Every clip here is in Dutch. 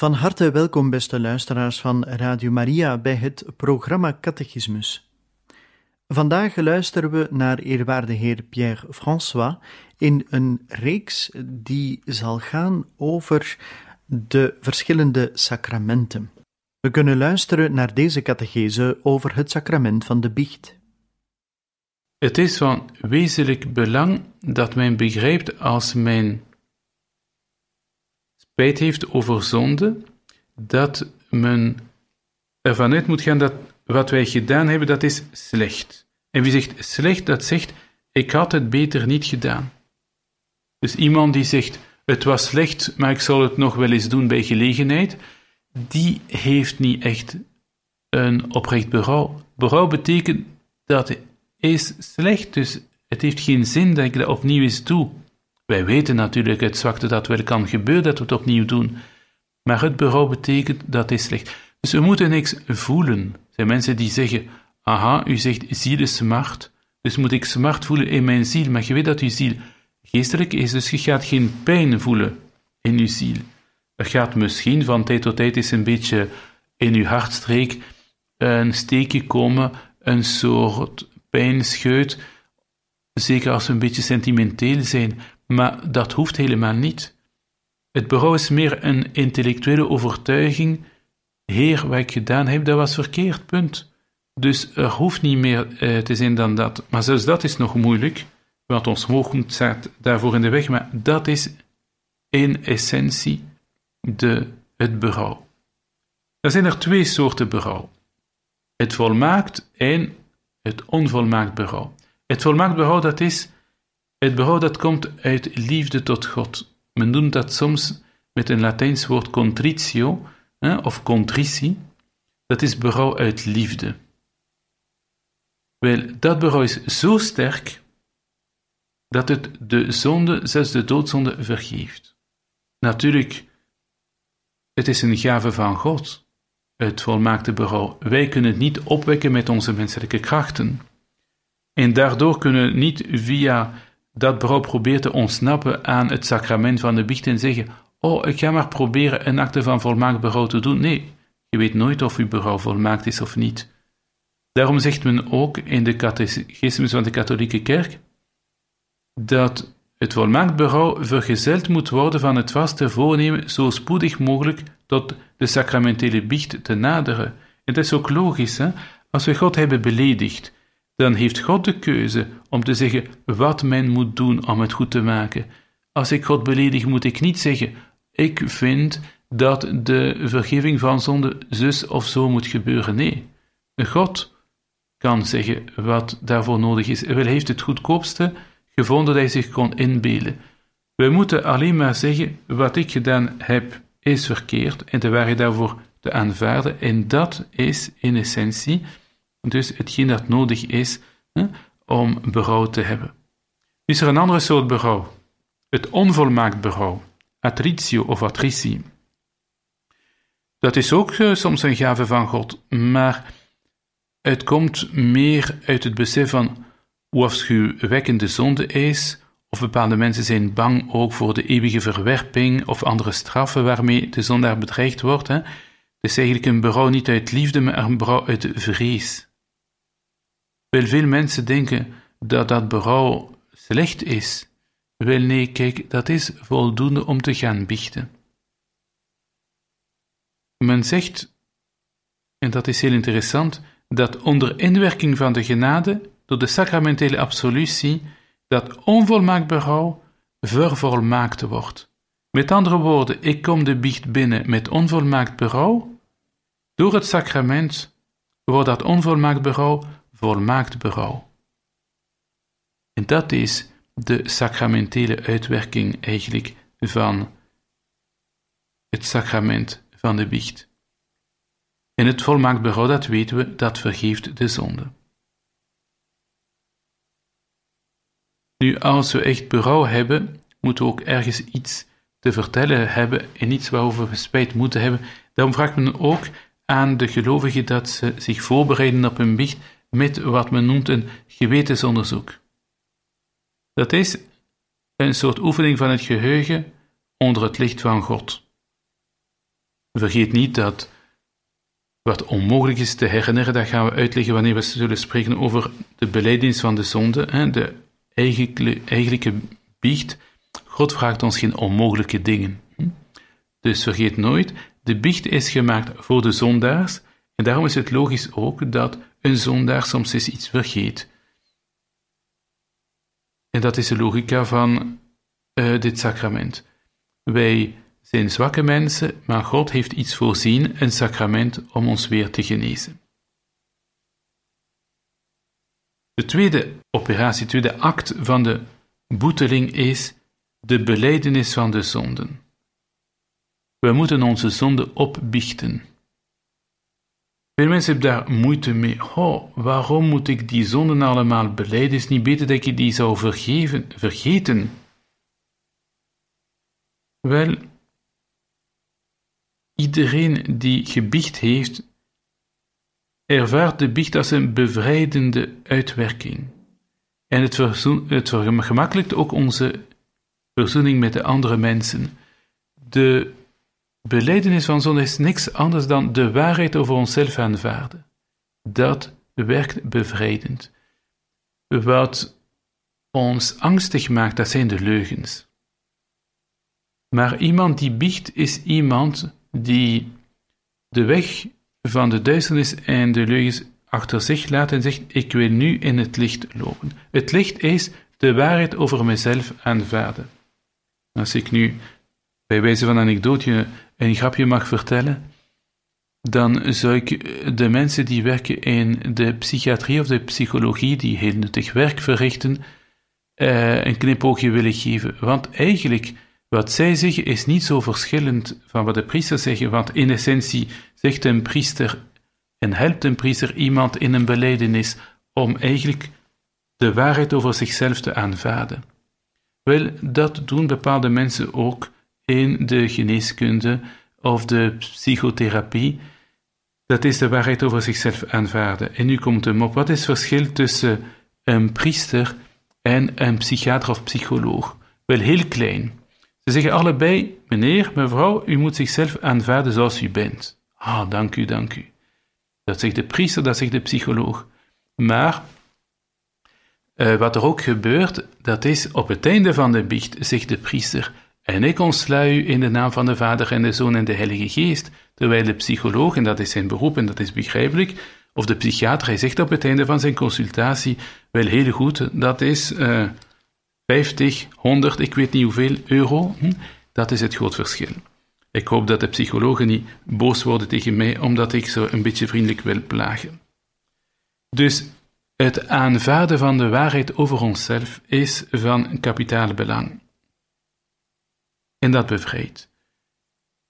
Van harte welkom, beste luisteraars van Radio Maria, bij het programma Catechismus. Vandaag luisteren we naar eerwaarde heer Pierre François in een reeks die zal gaan over de verschillende sacramenten. We kunnen luisteren naar deze catechese over het sacrament van de biecht. Het is van wezenlijk belang dat men begrijpt als men spijt heeft over zonde, dat men ervan uit moet gaan dat wat wij gedaan hebben, dat is slecht. En wie zegt slecht, dat zegt, ik had het beter niet gedaan. Dus iemand die zegt, het was slecht, maar ik zal het nog wel eens doen bij gelegenheid, die heeft niet echt een oprecht berouw. Berouw betekent dat is slecht, dus het heeft geen zin dat ik dat opnieuw eens doe. Wij weten natuurlijk het zwakte dat wel kan gebeuren, dat we het opnieuw doen. Maar het berouw betekent dat is slecht. Dus we moeten niks voelen. Er zijn mensen die zeggen, aha, u zegt ziel is smart, dus moet ik smart voelen in mijn ziel. Maar je weet dat uw ziel geestelijk is, dus je gaat geen pijn voelen in uw ziel. Er gaat misschien van tijd tot tijd eens een beetje in uw hartstreek een steekje komen, een soort pijnscheut, zeker als we een beetje sentimenteel zijn, maar dat hoeft helemaal niet. Het berouw is meer een intellectuele overtuiging. Heer, wat ik gedaan heb, dat was verkeerd, punt. Dus er hoeft niet meer uh, te zijn dan dat. Maar zelfs dat is nog moeilijk, want ons hoogmoed staat daarvoor in de weg, maar dat is in essentie de, het berouw. Er zijn er twee soorten berouw. Het volmaakt en het onvolmaakt berouw. Het volmaakt berouw, dat is het berouw dat komt uit liefde tot God. Men noemt dat soms met een Latijns woord contritio hè, of contritie. Dat is berouw uit liefde. Wel, dat berouw is zo sterk dat het de zonde, zelfs de doodzonde, vergeeft. Natuurlijk, het is een gave van God, het volmaakte berouw. Wij kunnen het niet opwekken met onze menselijke krachten. En daardoor kunnen we niet via dat berouw probeert te ontsnappen aan het sacrament van de biecht en zeggen: Oh, ik ga maar proberen een acte van volmaakt berouw te doen. Nee, je weet nooit of uw berouw volmaakt is of niet. Daarom zegt men ook in de catechismus van de katholieke kerk dat het volmaakt berouw vergezeld moet worden van het vaste voornemen zo spoedig mogelijk tot de sacramentele biecht te naderen. En dat is ook logisch, hè? Als we God hebben beledigd, dan heeft God de keuze om te zeggen wat men moet doen om het goed te maken. Als ik God beledig, moet ik niet zeggen: Ik vind dat de vergeving van zonde zus of zo moet gebeuren. Nee, God kan zeggen wat daarvoor nodig is. Hij heeft het goedkoopste gevonden dat hij zich kon inbeelden. We moeten alleen maar zeggen: wat ik gedaan heb is verkeerd en de waarheid daarvoor te aanvaarden. En dat is in essentie dus hetgeen dat nodig is hè, om berouw te hebben. Is er een andere soort berouw? Het onvolmaakt berouw, atritio of atritie. Dat is ook uh, soms een gave van God, maar het komt meer uit het besef van hoe afschuwwekkend de zonde is, of bepaalde mensen zijn bang ook voor de eeuwige verwerping of andere straffen waarmee de zondaar bedreigd wordt. Hè. Het is eigenlijk een berouw niet uit liefde, maar een berouw uit vrees. Wel, veel mensen denken dat dat berouw slecht is. Wel, nee, kijk, dat is voldoende om te gaan biechten. Men zegt, en dat is heel interessant, dat onder inwerking van de genade, door de sacramentele absolutie, dat onvolmaakt berouw vervolmaakt wordt. Met andere woorden, ik kom de biecht binnen met onvolmaakt berouw. Door het sacrament wordt dat onvolmaakt berouw volmaakt berouw. En dat is de sacramentele uitwerking eigenlijk van het sacrament van de biecht. En het volmaakt berouw, dat weten we, dat vergeeft de zonde. Nu, als we echt berouw hebben, moeten we ook ergens iets te vertellen hebben en iets waarover we spijt moeten hebben. Daarom vraagt men ook aan de gelovigen dat ze zich voorbereiden op een biecht met wat men noemt een gewetensonderzoek. Dat is een soort oefening van het geheugen onder het licht van God. vergeet niet dat wat onmogelijk is te herinneren, dat gaan we uitleggen wanneer we zullen spreken over de beleidings van de zonde, de eigenlijke biecht. God vraagt ons geen onmogelijke dingen. Dus vergeet nooit, de biecht is gemaakt voor de zondaars, en daarom is het logisch ook dat een zondaar soms eens iets vergeet. En dat is de logica van uh, dit sacrament. Wij zijn zwakke mensen, maar God heeft iets voorzien, een sacrament om ons weer te genezen. De tweede operatie, de tweede act van de boeteling is de beleidenis van de zonden. We moeten onze zonden opbiechten. Veel mensen hebben daar moeite mee. Oh, waarom moet ik die zonden allemaal beleiden? Is niet beter dat ik die zou vergeven, vergeten? Wel, iedereen die gebiecht heeft, ervaart de biecht als een bevrijdende uitwerking. En het, het vergemakkelijkt ook onze verzoening met de andere mensen. De beleidenis van zonde is niks anders dan de waarheid over onszelf aanvaarden. Dat werkt bevrijdend. Wat ons angstig maakt, dat zijn de leugens. Maar iemand die biecht is iemand die de weg van de duisternis en de leugens achter zich laat en zegt: Ik wil nu in het licht lopen. Het licht is de waarheid over mezelf aanvaarden. Als ik nu bij wijze van anekdote een grapje mag vertellen, dan zou ik de mensen die werken in de psychiatrie of de psychologie, die heel nuttig werk verrichten, eh, een knipoogje willen geven. Want eigenlijk wat zij zeggen is niet zo verschillend van wat de priesters zeggen, want in essentie zegt een priester en helpt een priester iemand in een beleidenis om eigenlijk de waarheid over zichzelf te aanvaarden. Wel, dat doen bepaalde mensen ook in de geneeskunde of de psychotherapie. Dat is de waarheid over zichzelf aanvaarden. En nu komt hem op. Wat is het verschil tussen een priester en een psychiater of psycholoog? Wel heel klein. Ze zeggen allebei, meneer, mevrouw, u moet zichzelf aanvaarden zoals u bent. Ah, dank u, dank u. Dat zegt de priester, dat zegt de psycholoog. Maar uh, wat er ook gebeurt, dat is op het einde van de biecht, zegt de priester, en ik ontsla u in de naam van de Vader en de Zoon en de Heilige Geest, terwijl de psycholoog, en dat is zijn beroep en dat is begrijpelijk, of de psychiater, hij zegt op het einde van zijn consultatie, wel heel goed, dat is uh, 50, 100, ik weet niet hoeveel euro. Hm? Dat is het groot verschil. Ik hoop dat de psychologen niet boos worden tegen mij, omdat ik zo een beetje vriendelijk wil plagen. Dus het aanvaarden van de waarheid over onszelf is van kapitaal belang. En dat bevrijdt.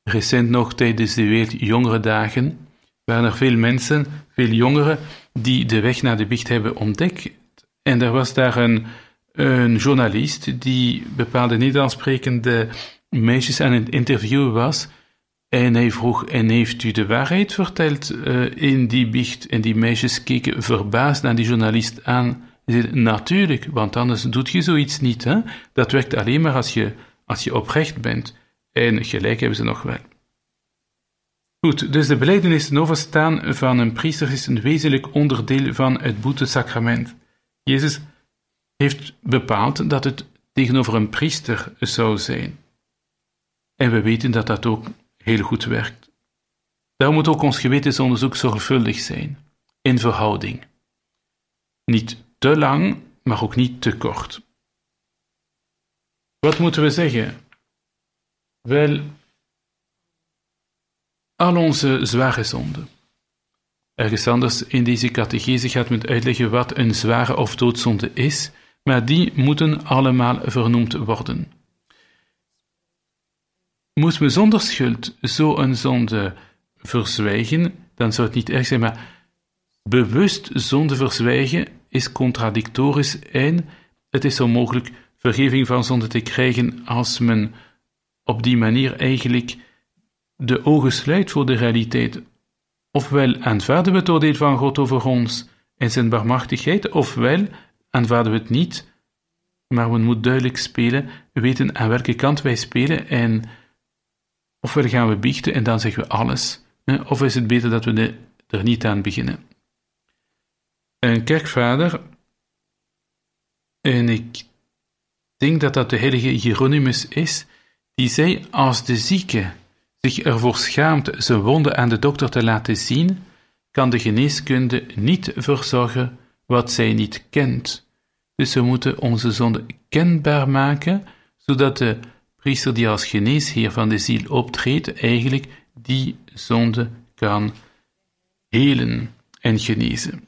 Recent nog tijdens de Wereld Jongere Dagen waren er veel mensen, veel jongeren, die de weg naar de biecht hebben ontdekt. En er was daar een journalist die bepaalde Nederlands sprekende meisjes aan het interviewen was. En hij vroeg, en heeft u de waarheid verteld uh, in die biecht? En die meisjes keken verbaasd naar die journalist aan. Natuurlijk, want anders doet je zoiets niet. Hè? Dat werkt alleen maar als je, als je oprecht bent. En gelijk hebben ze nog wel. Goed, dus de beleidenis ten overstaan van een priester is een wezenlijk onderdeel van het boetesacrament. Jezus heeft bepaald dat het tegenover een priester zou zijn. En we weten dat dat ook heel goed werkt. Daar moet ook ons gewetensonderzoek zorgvuldig zijn, in verhouding. Niet te lang, maar ook niet te kort. Wat moeten we zeggen? Wel, al onze zware zonden. Ergens anders in deze catechese gaat men uitleggen wat een zware of doodzonde is maar die moeten allemaal vernoemd worden. Moest we zonder schuld zo een zonde verzwijgen, dan zou het niet erg zijn, maar bewust zonde verzwijgen is contradictorisch en het is onmogelijk vergeving van zonde te krijgen als men op die manier eigenlijk de ogen sluit voor de realiteit. Ofwel aanvaarden we het oordeel van God over ons en zijn barmhartigheid, ofwel aanvaarden we het niet, maar we moeten duidelijk spelen, we weten aan welke kant wij spelen en Ofwel gaan we biechten en dan zeggen we alles, of is het beter dat we er niet aan beginnen. Een kerkvader, en ik denk dat dat de heilige Hieronymus is, die zei: Als de zieke zich ervoor schaamt zijn wonden aan de dokter te laten zien, kan de geneeskunde niet verzorgen wat zij niet kent. Dus we moeten onze zonde kenbaar maken, zodat de priester die als geneesheer van de ziel optreedt, eigenlijk die zonde kan helen en genezen.